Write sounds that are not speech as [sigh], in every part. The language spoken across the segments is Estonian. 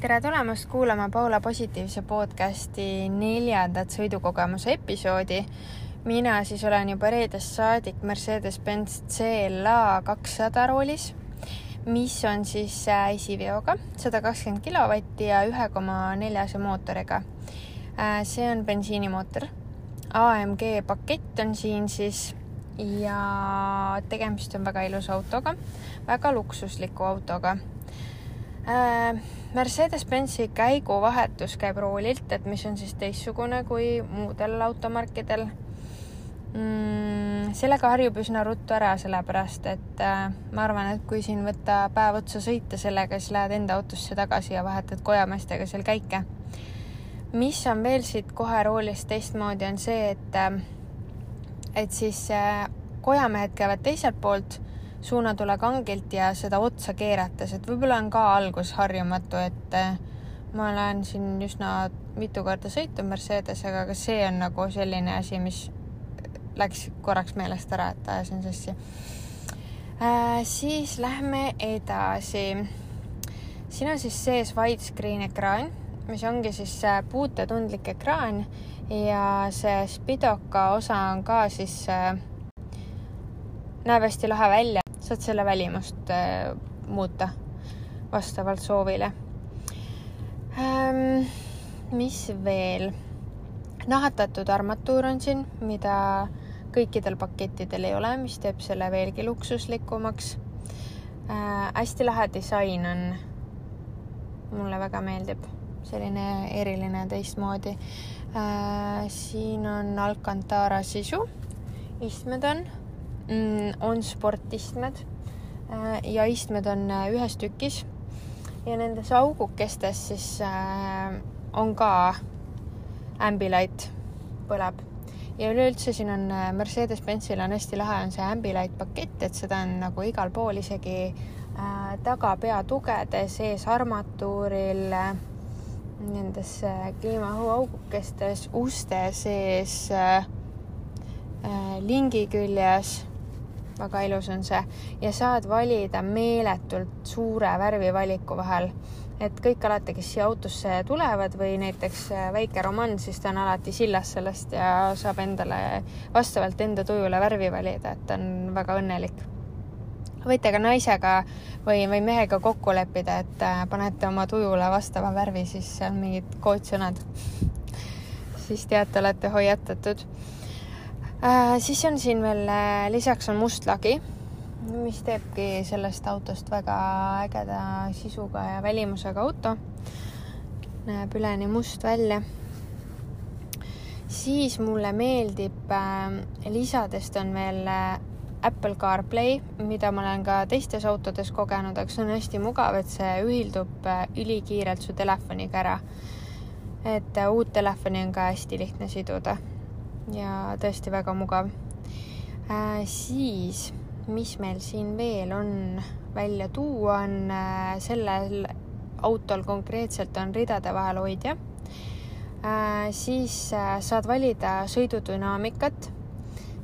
tere tulemast kuulama Paula Positiivse podcasti neljandat sõidukogemuse episoodi. mina siis olen juba reedest saadik Mercedes-Benz CLA kakssada roolis, mis on siis äh, esiveoga, sada kakskümmend kilovatti ja ühe koma neljase mootoriga. Äh, see on bensiinimootor. AMG pakett on siin siis ja tegemist on väga ilusa autoga, väga luksusliku autoga Mercedes-Benzi käiguvahetus käib roolilt, et mis on siis teistsugune kui muudel automarkidel mm,. sellega harjub üsna ruttu ära, sellepärast et äh, ma arvan, et kui siin võtta päev otsa sõita sellega, siis lähed enda autosse tagasi ja vahetad kojameestega seal käike. mis on veel siit kohe roolist teistmoodi, on see, et äh, et siis äh, kojamehed käivad teiselt poolt suunatule kangilt ja seda otsa keerates, et võib-olla on ka algus harjumatu, et eh, ma olen siin üsna mitu korda sõitnud Mercedesega, aga see on nagu selline asi, mis läks korraks meelest ära, et ajasin sassi äh,. siis lähme edasi. siin on siis sees widescreen ekraan, mis ongi siis puutetundlik ekraan ja see spidoka osa on ka siis äh, näeb hästi lahe välja saad selle välimust äh, muuta vastavalt soovile ähm,. mis veel? nahatatud armatuur on siin, mida kõikidel pakettidel ei ole, mis teeb selle veelgi luksuslikumaks äh,. hästi lahe disain on. mulle väga meeldib, selline eriline teistmoodi äh,. siin on Alcantara sisu, istmed on on sportistmed. Äh, ja istmed on äh, ühes tükis. Ja nendes augukestes siis äh, on ka Ambilight põleb. Ja üleüldse siin on Mercedes-Benzil on hästi lahe, on see Ambilight pakett, et seda on nagu igal pool, isegi tagapea tugedes, ees armatuuril nendes kliimaõhuaugukestes, uste sees lingi küljes väga ilus on see ja saad valida meeletult suure värvivaliku vahel. et kõik alati, kes siia autosse tulevad või näiteks äh, väike romann, siis ta on alati sillas sellest ja saab endale vastavalt enda tujule värvi valida, et ta on väga õnnelik võite ka naisega või, või mehega kokku leppida, et äh, panete oma tujule vastava värvi, siis seal mingid koodsõnad. siis teate, olete hoiatatud äh,. siis on siin veel äh,, lisaks on must lagi, mis teebki sellest autost väga ägeda sisuga ja välimusega auto. näeb üleni must välja. siis mulle meeldib äh,, lisadest on veel äh, Apple CarPlay, mida ma olen ka teistes autodes kogenud, aga see on hästi mugav, et see ühildub äh, ülikiirelt su telefoniga ära. et äh, uut telefoni on ka hästi lihtne siduda ja tõesti väga mugav äh,. siis, mis meil siin veel on välja tuua, on äh, sellel autol konkreetselt on ridade vahel hoidja äh,. siis äh, saad valida sõidudünaamikat.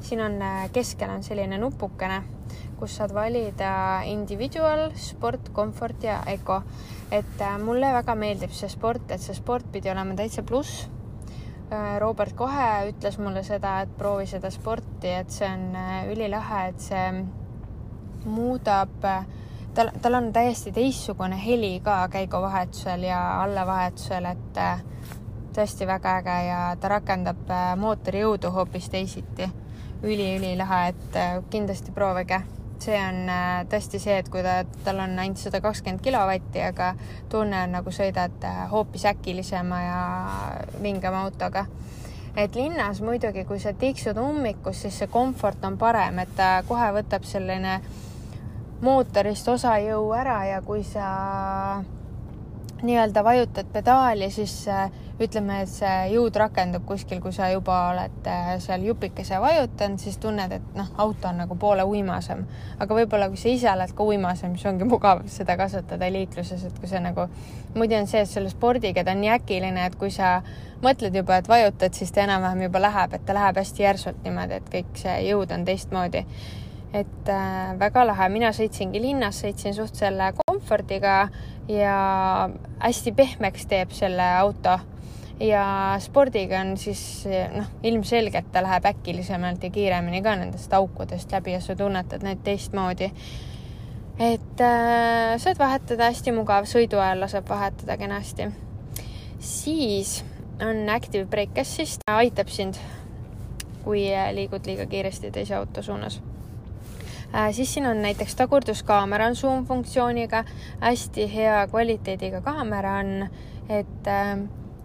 siin on äh, keskel on selline nupukene, kus saad valida individual, sport, comfort ja eco. et äh, mulle väga meeldib see sport, et see sport pidi olema täitsa pluss Robert kohe ütles mulle seda, et proovi seda sporti, et see on äh, ülilahe, et see muudab, tal, tal on täiesti teistsugune heli ka käiguvahetusel ja allavahetusel, et äh, tõesti väga äge ja ta rakendab mootori jõudu hoopis teisiti üli,. üliülilahe, et kindlasti proovige see on äh, tõesti see, et kui ta, tal on ainult sada kakskümmend kilovatti, aga tunne on nagu sõidad äh, hoopis äkilisema ja vingema autoga. et linnas muidugi, kui sa tiksud ummikus, siis see komfort on parem, et ta kohe võtab selline mootorist osa jõu ära ja kui sa nii-öelda vajutad pedaali, siis äh, ütleme, et see jõud rakendub kuskil, kui sa juba oled äh, seal jupikese vajutanud, siis tunned, et noh, auto on nagu poole uimasem. aga võib-olla, kui sa ise oled ka uimasem, siis ongi mugav seda kasutada liikluses, et kui sa nagu, muidu on see, et selle spordiga ta on nii äkiline, et kui sa mõtled juba, et vajutad, siis ta enam-vähem juba läheb, et ta läheb hästi järsult niimoodi, et kõik see jõud on teistmoodi et äh, väga lahe, mina sõitsingi linnas, sõitsin suht selle komfordiga ja hästi pehmeks teeb selle auto ja spordiga on siis noh, ilmselgelt ta läheb äkilisemalt ja kiiremini ka nendest aukudest läbi ja sa tunnetad neid teistmoodi. et äh, saad vahetada, hästi mugav, sõidu ajal laseb vahetada kenasti. siis on Active Brake Assist, aitab sind, kui liigud liiga kiiresti teise auto suunas. Siis siin on näiteks tagurduskaamera on zoom funktsiooniga, hästi hea kvaliteediga kaamera on, et äh,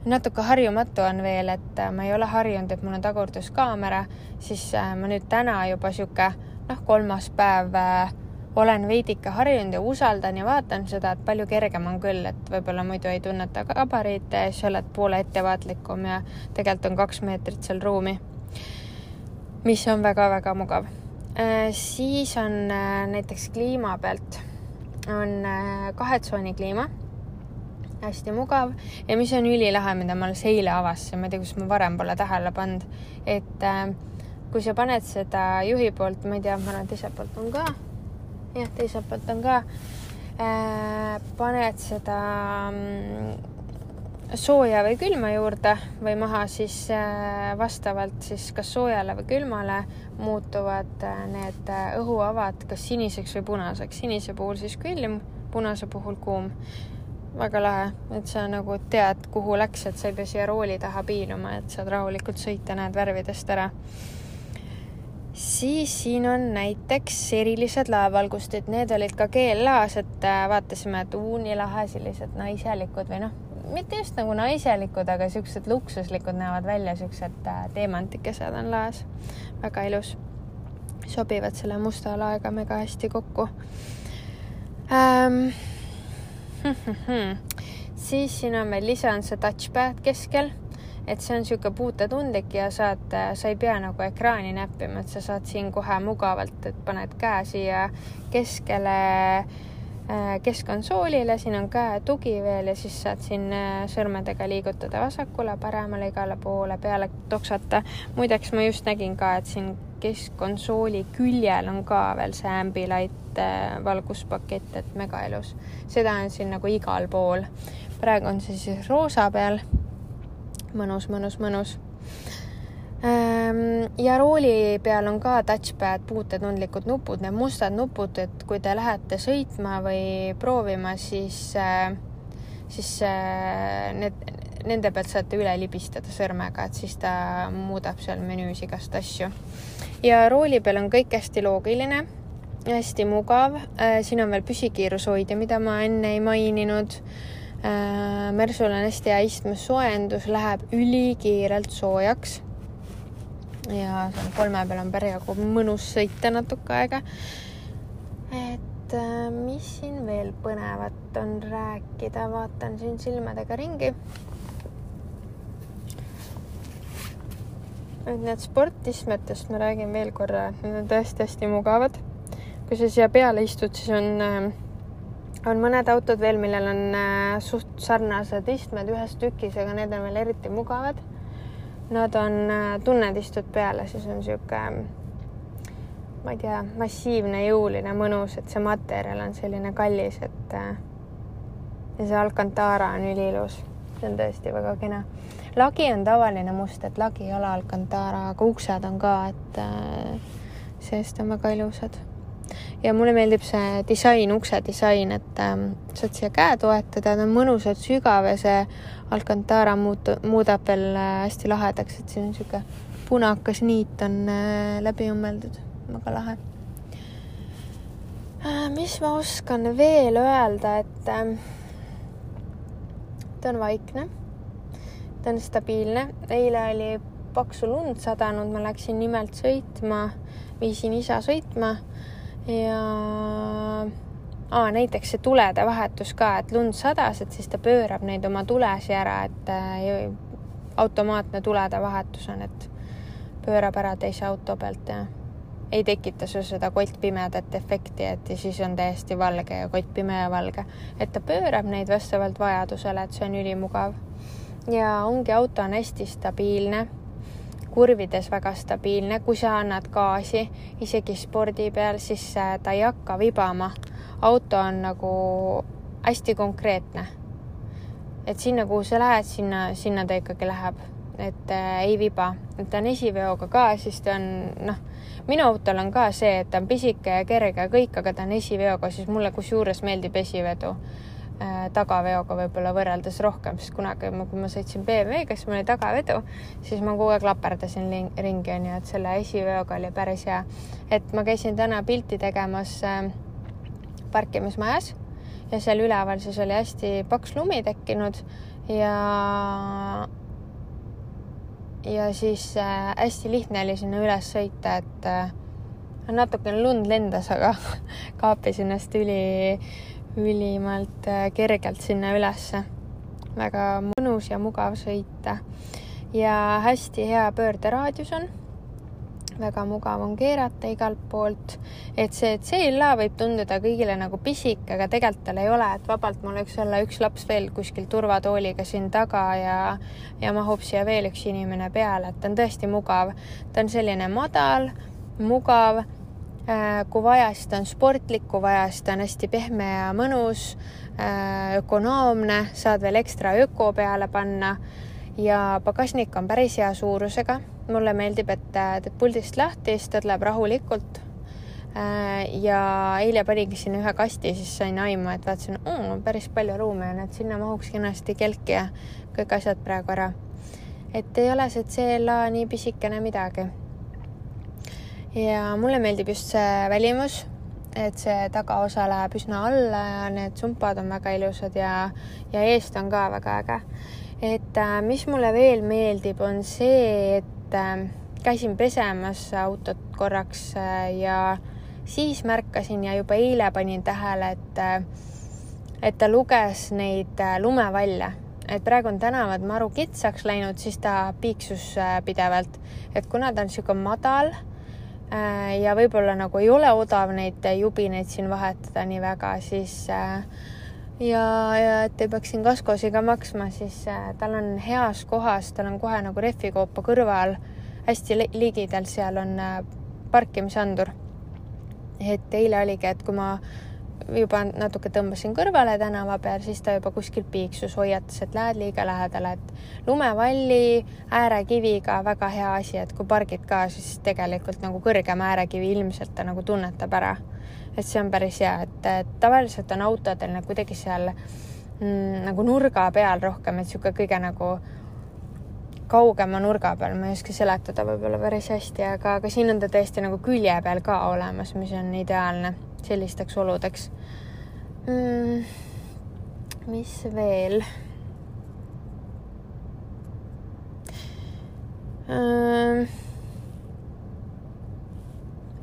natuke harjumatu on veel, et äh, ma ei ole harjunud, et mul on tagurduskaamera, siis äh, ma nüüd täna juba sihuke noh, kolmas päev äh, olen veidike harjunud ja usaldan ja vaatan seda, et palju kergem on küll, et võib-olla muidu ei tunneta gabariite ja siis oled poole ettevaatlikum ja tegelikult on kaks meetrit seal ruumi. mis on väga-väga mugav. Siis on näiteks kliima pealt on kahe tsooni kliima hästi mugav. Ja mis on ülilahe, mida ma alles eile avastasin, ma ei tea, kus ma varem pole tähele pannud, et äh, kui sa paned seda juhi poolt, ma ei tea, ma arvan, teiselt poolt on ka, jah, teiselt poolt on ka. Äh,, paned seda mm, sooja või külma juurde või maha, siis äh, vastavalt siis kas soojale või külmale muutuvad äh, need äh, õhuavad kas siniseks või punaseks. sinise puhul siis külm, punase puhul kuum väga lahe, et sa nagu tead, kuhu läks, et sa ei pea siia rooli taha piiluma, et saad rahulikult sõita, näed värvidest ära. siis siin on näiteks erilised laevalgustid, need olid ka GLA-s, et vaatasime, et uu, nii lahe, sellised naiselikud või noh, mitte just nagu naiselikud, aga siuksed luksuslikud näevad välja, siuksed äh, teemantikesed on laes. väga ilus. sobivad selle musta laega mega hästi kokku ähm, [laughs] siis siin on veel lisa on see touchpad keskel, et see on niisugune puutetundlik ja saad, sa ei pea nagu ekraani näppima, et sa saad siin kohe mugavalt, et paned käe siia keskele äh, keskkonsoolile, siin on käetugi veel ja siis saad siin äh, sõrmedega liigutada vasakule, paremale, igale poole peale toksata. muideks ma just nägin ka, et siin keskkonsooli küljel on ka veel see Ambilight äh, valguspakett, et mega ilus. seda on siin nagu igal pool. praegu on see siis roosa peal. mõnus, mõnus, mõnus. Ähm, ja rooli peal on ka touchpad, puutetundlikud nupud, need mustad nupud, et kui te lähete sõitma või proovima, siis, äh, siis äh, need, nende pealt saate üle libistada sõrmega, et siis ta muudab seal menüüs igast asju ja rooli peal on kõik hästi loogiline, hästi mugav. Äh, siin on veel püsikiirushoidja, mida ma enne ei maininud. Mersul on hästi hea istmesoojendus, läheb ülikiirelt soojaks. Ja seal kolme peal on parjagu mõnus sõita natuke aega. et äh, mis siin veel põnevat on rääkida, vaatan siin silmadega ringi et need sportistmetest ma räägin veel korra, et need on tõesti hästi mugavad. kui sa siia peale istud, siis on, äh, on mõned autod veel, millel on äh, suht sarnased istmed ühes tükis, aga need on veel eriti mugavad. Nad on, äh, tunned, istud peale, siis on sihuke, ma ei tea, massiivne, jõuline, mõnus, et see materjal on selline kallis, et ja see Alcantara on üliilus. see on tõesti väga kena lagi on tavaline must, et lagi ei ole Alcantara, aga uksed on ka, et äh, seest on väga ilusad. Ja mulle meeldib see disain, ukse disain, et äh, saad siia käe toetada, ta on mõnusalt sügav ja see Alcantara muutu-, muudab veel äh, hästi lahedaks, et siin on niisugune punakas niit on äh, läbi õmmeldud, väga lahe äh,. mis ma oskan veel öelda, et äh, ta on vaikne ta on stabiilne. eile oli paksu lund sadanud, ma läksin nimelt sõitma, viisin isa sõitma ja Aa, näiteks see tulede vahetus ka, et lund sadas, et siis ta pöörab neid oma tulesi ära, et äh, automaatne tulede vahetus on, et pöörab ära teise auto pealt ja ei tekita sul seda kottpimedat efekti, et ja siis on täiesti valge ja kott pime ja valge. et ta pöörab neid vastavalt vajadusele, et see on ülimugav ja ongi auto on hästi stabiilne, kurvides väga stabiilne, kui sa annad gaasi isegi spordi peal, siis äh, ta ei hakka vibama. auto on nagu hästi konkreetne. et sinna, kuhu sa lähed, sinna, sinna ta ikkagi läheb, et äh, ei viba, et ta on esiveoga ka, siis ta on noh, minu autol on ka see, et ta on pisike ja kerge ja kõik, aga ta on esiveoga, siis mulle kusjuures meeldib esivedu tagaveoga võib-olla võrreldes rohkem, sest kunagi, kui ma sõitsin BMW-ga, siis mul oli tagavedu, siis ma kogu aeg laperdasin ringi, onju, et selle esiveoga oli päris hea. et ma käisin täna pilti tegemas äh, parkimismajas ja seal üleval siis oli hästi paks lumi tekkinud ja ja siis äh, hästi lihtne oli sinna üles sõita, et äh, natukene lund lendas, aga [laughs] kaapis ennast üli ülimalt äh, kergelt sinna ülesse. väga mõnus ja mugav sõita ja hästi hea pöörderaadius on. väga mugav on keerata igalt poolt, et see CLA võib tunduda kõigile nagu pisik, aga tegelikult tal ei ole, et vabalt mul võiks olla üks laps veel kuskil turvatooliga siin taga ja, ja mahub siia veel üks inimene peale, et ta on tõesti mugav. ta on selline madal, mugav kui vaja, siis ta on sportlik, kui vaja, siis ta on hästi pehme ja mõnus, äh, ökonoomne, saad veel ekstra öko peale panna ja pagasnik on päris hea suurusega. mulle meeldib, et äh, teed puldist lahti, siis ta tuleb rahulikult. ja eile paningi sinna ühe kasti, siis sain aimu, et vaatasin mm,, päris palju ruumi on, et sinna mahuks kenasti kelk ja kõik asjad praegu ära. et ei ole see CLA nii pisikene midagi ja mulle meeldib just see välimus, et see tagaosa läheb üsna alla ja need sumpad on väga ilusad ja, ja eest on ka väga äge. et äh, mis mulle veel meeldib, on see, et äh, käisin pesemas autot korraks äh, ja siis märkasin ja juba eile panin tähele, et et ta luges neid lumevalle, et praegu on tänavad maru kitsaks läinud, siis ta piiksus pidevalt, et kuna ta on niisugune madal ja võib-olla nagu ei ole odav neid jubineid siin vahetada nii väga, siis äh, ja, ja et ei peaks siin kaskosi ka maksma, siis äh, tal on heas kohas, tal on kohe nagu rehvikoopa kõrval, hästi ligidal, seal on parkimisandur. et eile oligi, et kui ma juba natuke tõmbasin kõrvale tänava peal, siis ta juba kuskil piiksus, hoiatas, et lähed liiga lähedale, et lumevalli äärekiviga väga hea asi, et kui pargid ka, siis tegelikult nagu kõrgem äärekivi ilmselt ta nagu tunnetab ära. et see on päris hea, et, tavaliselt on autodel nagu kuidagi seal mm, nagu nurga peal rohkem, et niisugune kõige nagu kaugema nurga peal, ma ei oska seletada võib-olla päris hästi, aga, aga siin on ta tõesti nagu külje peal ka olemas, mis on ideaalne sellisteks oludeks mm,. mis veel mm,?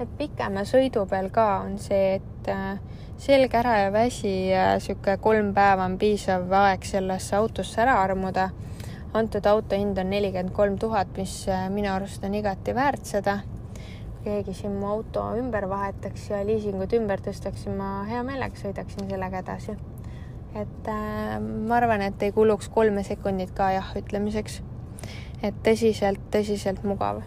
et pikema sõidu peal ka on see, et äh, selg ära ja väsi ja sihuke kolm päeva on piisav aeg sellesse autosse ära armuda. antud auto hind on nelikümmend kolm tuhat, mis äh, minu arust on igati väärt seda keegi siin mu auto ümber vahetaks ja liisingud ümber tõstaks, siis ma hea meelega sõidaksin sellega edasi. et äh, ma arvan, et ei kuluks kolme sekundit ka jah ütlemiseks. et tõsiselt, tõsiselt mugav.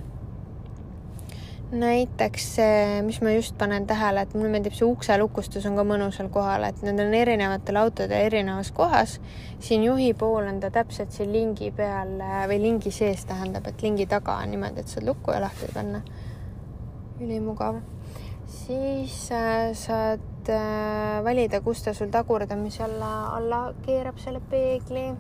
näiteks see, mis ma just panen tähele, et mulle meeldib see ukselukustus on ka mõnusal kohal, et need on erinevatel autodel erinevas kohas. siin juhi pool on ta täpselt siin lingi peal äh, või lingi sees tähendab, et lingi taga on niimoodi, et saad lukku ja lahti panna ülimugav. siis äh, saad äh, valida, kus ta sul tagurdamise alla, alla keerab selle peegli.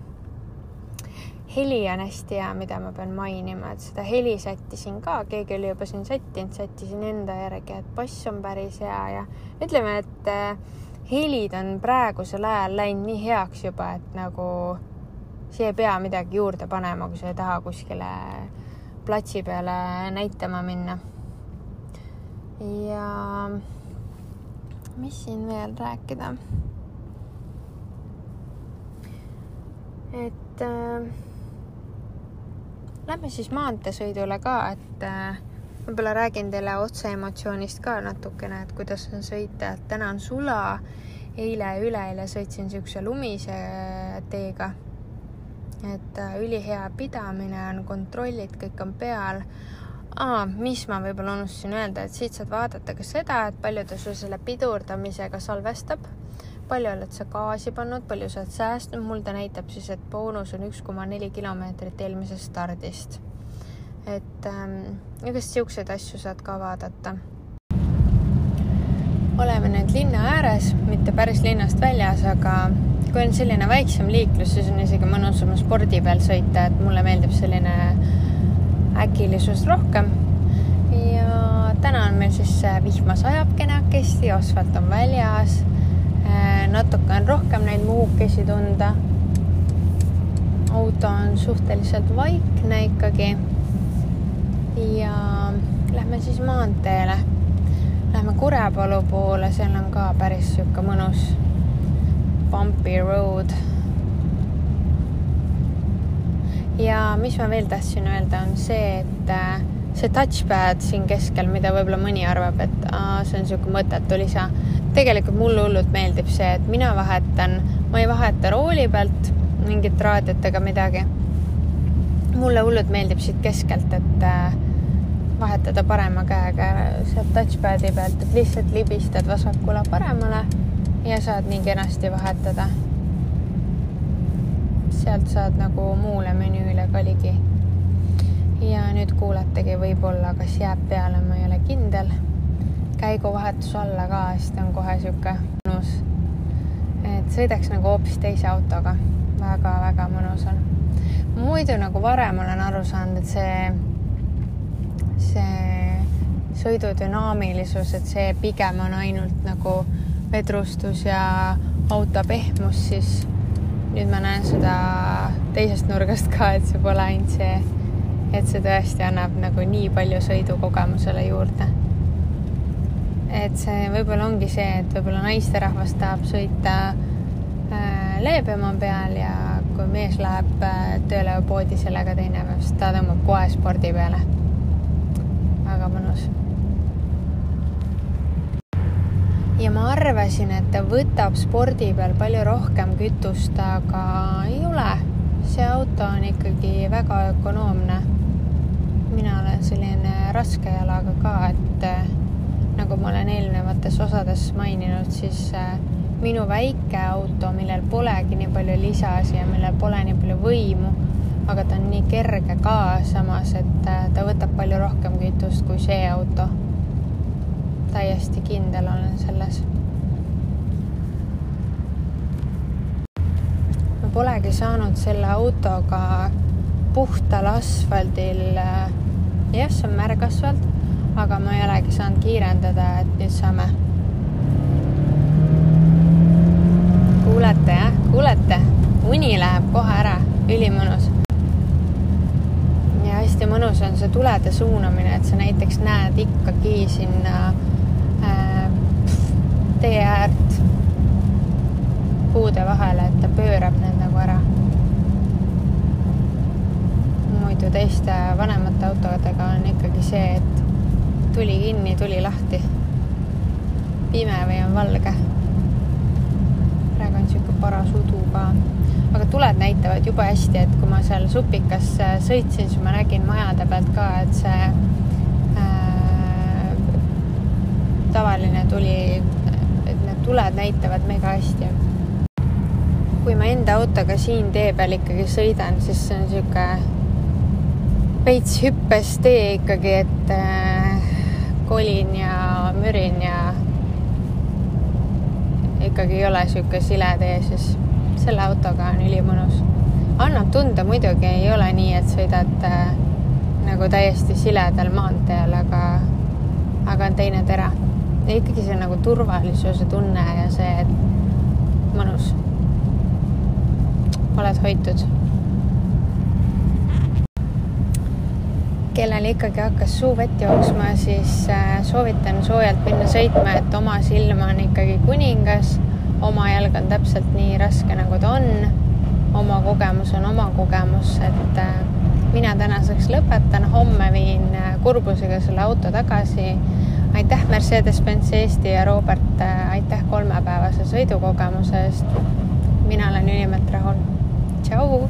heli on hästi hea, mida ma pean mainima, et seda heli sättisin ka, keegi oli juba siin sättinud, sättisin enda järgi, et bass on päris hea ja ütleme, et äh, helid on praegusel ajal läinud nii heaks juba, et nagu siia ei pea midagi juurde panema, kui sa ei taha kuskile platsi peale näitama minna ja mis siin veel rääkida? et äh, lähme siis maanteesõidule ka, et äh, võib-olla räägin teile otse emotsioonist ka natukene, et kuidas on sõita, et täna on sula. eile ja üleeile sõitsin niisuguse lumise teega. et äh, ülihea pidamine on, kontrollid kõik on peal aa, mis ma võib-olla unustasin öelda, et siit saad vaadata ka seda, et palju ta sul selle pidurdamisega salvestab, palju oled sa gaasi pannud, palju sa oled säästnud, mul ta näitab siis, et boonus on üks koma neli kilomeetrit eelmisest stardist. et ähm, igast siukseid asju saad ka vaadata. oleme nüüd linna ääres, mitte päris linnast väljas, aga kui on selline väiksem liiklus, siis on isegi mõnusam spordi peal sõita, et mulle meeldib selline äkilisust rohkem. ja täna on meil siis vihma sajab kenakesti, asfalt on väljas. Äh, natuke on rohkem neid muhukesi tunda. auto on suhteliselt vaikne ikkagi. ja lähme siis maanteele. Lähme Kurepalu poole, seal on ka päris sihuke mõnus bumpy road ja mis ma veel tahtsin öelda, on see, et äh, see touchpad siin keskel, mida võib-olla mõni arvab, et aa, see on niisugune mõttetu lisa. tegelikult mulle hullult meeldib see, et mina vahetan, ma ei vaheta rooli pealt mingit raadiot ega midagi. mulle hullult meeldib siit keskelt, et äh, vahetada parema käega sealt touchpad'i pealt, et lihtsalt libistad vasakule paremale ja saad nii kenasti vahetada sealt saad nagu muule menüüle ka ligi. ja nüüd kuuletegi võib-olla, kas jääb peale, ma ei ole kindel. käiguvahetus alla ka, siis ta on kohe sihuke mõnus. et sõidaks nagu hoopis teise autoga väga,. väga-väga mõnus on. muidu nagu varem olen aru saanud, et see, see sõidu dünaamilisus, et see pigem on ainult nagu vedrustus ja auto pehmus, siis nüüd ma näen seda teisest nurgast ka, et see pole ainult see, et see tõesti annab nagu nii palju sõidukogemusele juurde. et see võib-olla ongi see, et võib-olla naisterahvas tahab sõita äh, leebema peal ja kui mees läheb äh, tööle poodi sellega teine päev, siis ta tõmbab kohe spordi peale. väga mõnus ja ma arvasin, et ta võtab spordi peal palju rohkem kütust, aga ei ole. see auto on ikkagi väga ökonoomne. mina olen selline raske jalaga ka, et äh, nagu ma olen eelnevates osades maininud, siis äh, minu väike auto, millel polegi nii palju lisasi ja millel pole nii palju võimu, aga ta on nii kerge ka samas, et äh, ta võtab palju rohkem kütust kui see auto täiesti kindel olen selles. ma polegi saanud selle autoga puhtal asfaldil, jah, see on märg asfalt, aga ma ei olegi saanud kiirendada, et nüüd saame. kuulete jah, kuulete, uni läheb kohe ära, ülimõnus ja hästi mõnus on see tulede suunamine, et sa näiteks näed ikkagi sinna tee äärt puude vahele, et ta pöörab need nagu ära. muidu teiste vanemate autodega on ikkagi see, et tuli kinni, tuli lahti. pime või on valge. praegu on sihuke paras udu ka, aga tuled näitavad jube hästi, et kui ma seal supikas sõitsin, siis ma nägin majade pealt ka, et see äh, tavaline tuli tuled näitavad mega hästi. kui ma enda autoga siin tee peal ikkagi sõidan, siis see on sihuke veits hüppes tee ikkagi, et äh, kolin ja mürin ja ikkagi ei ole sihuke sile tee, siis selle autoga on ülimõnus. annab tunda muidugi, ei ole nii, et sõidad äh, nagu täiesti siledal maanteel, aga, aga on teine tera ja ikkagi see nagu turvalisuse tunne ja see, et mõnus. oled hoitud. kellel ikkagi hakkas suu vett jooksma, siis äh, soovitan soojalt minna sõitma, et oma silm on ikkagi kuningas. oma jalg on täpselt nii raske, nagu ta on. oma kogemus on oma kogemus, et äh, mina tänaseks lõpetan, homme viin äh, kurbusega selle auto tagasi aitäh Mercedes-Benz Eesti ja Robert, äh, aitäh kolmepäevase sõidukogemuse eest. mina olen ülimalt rahul. tšau.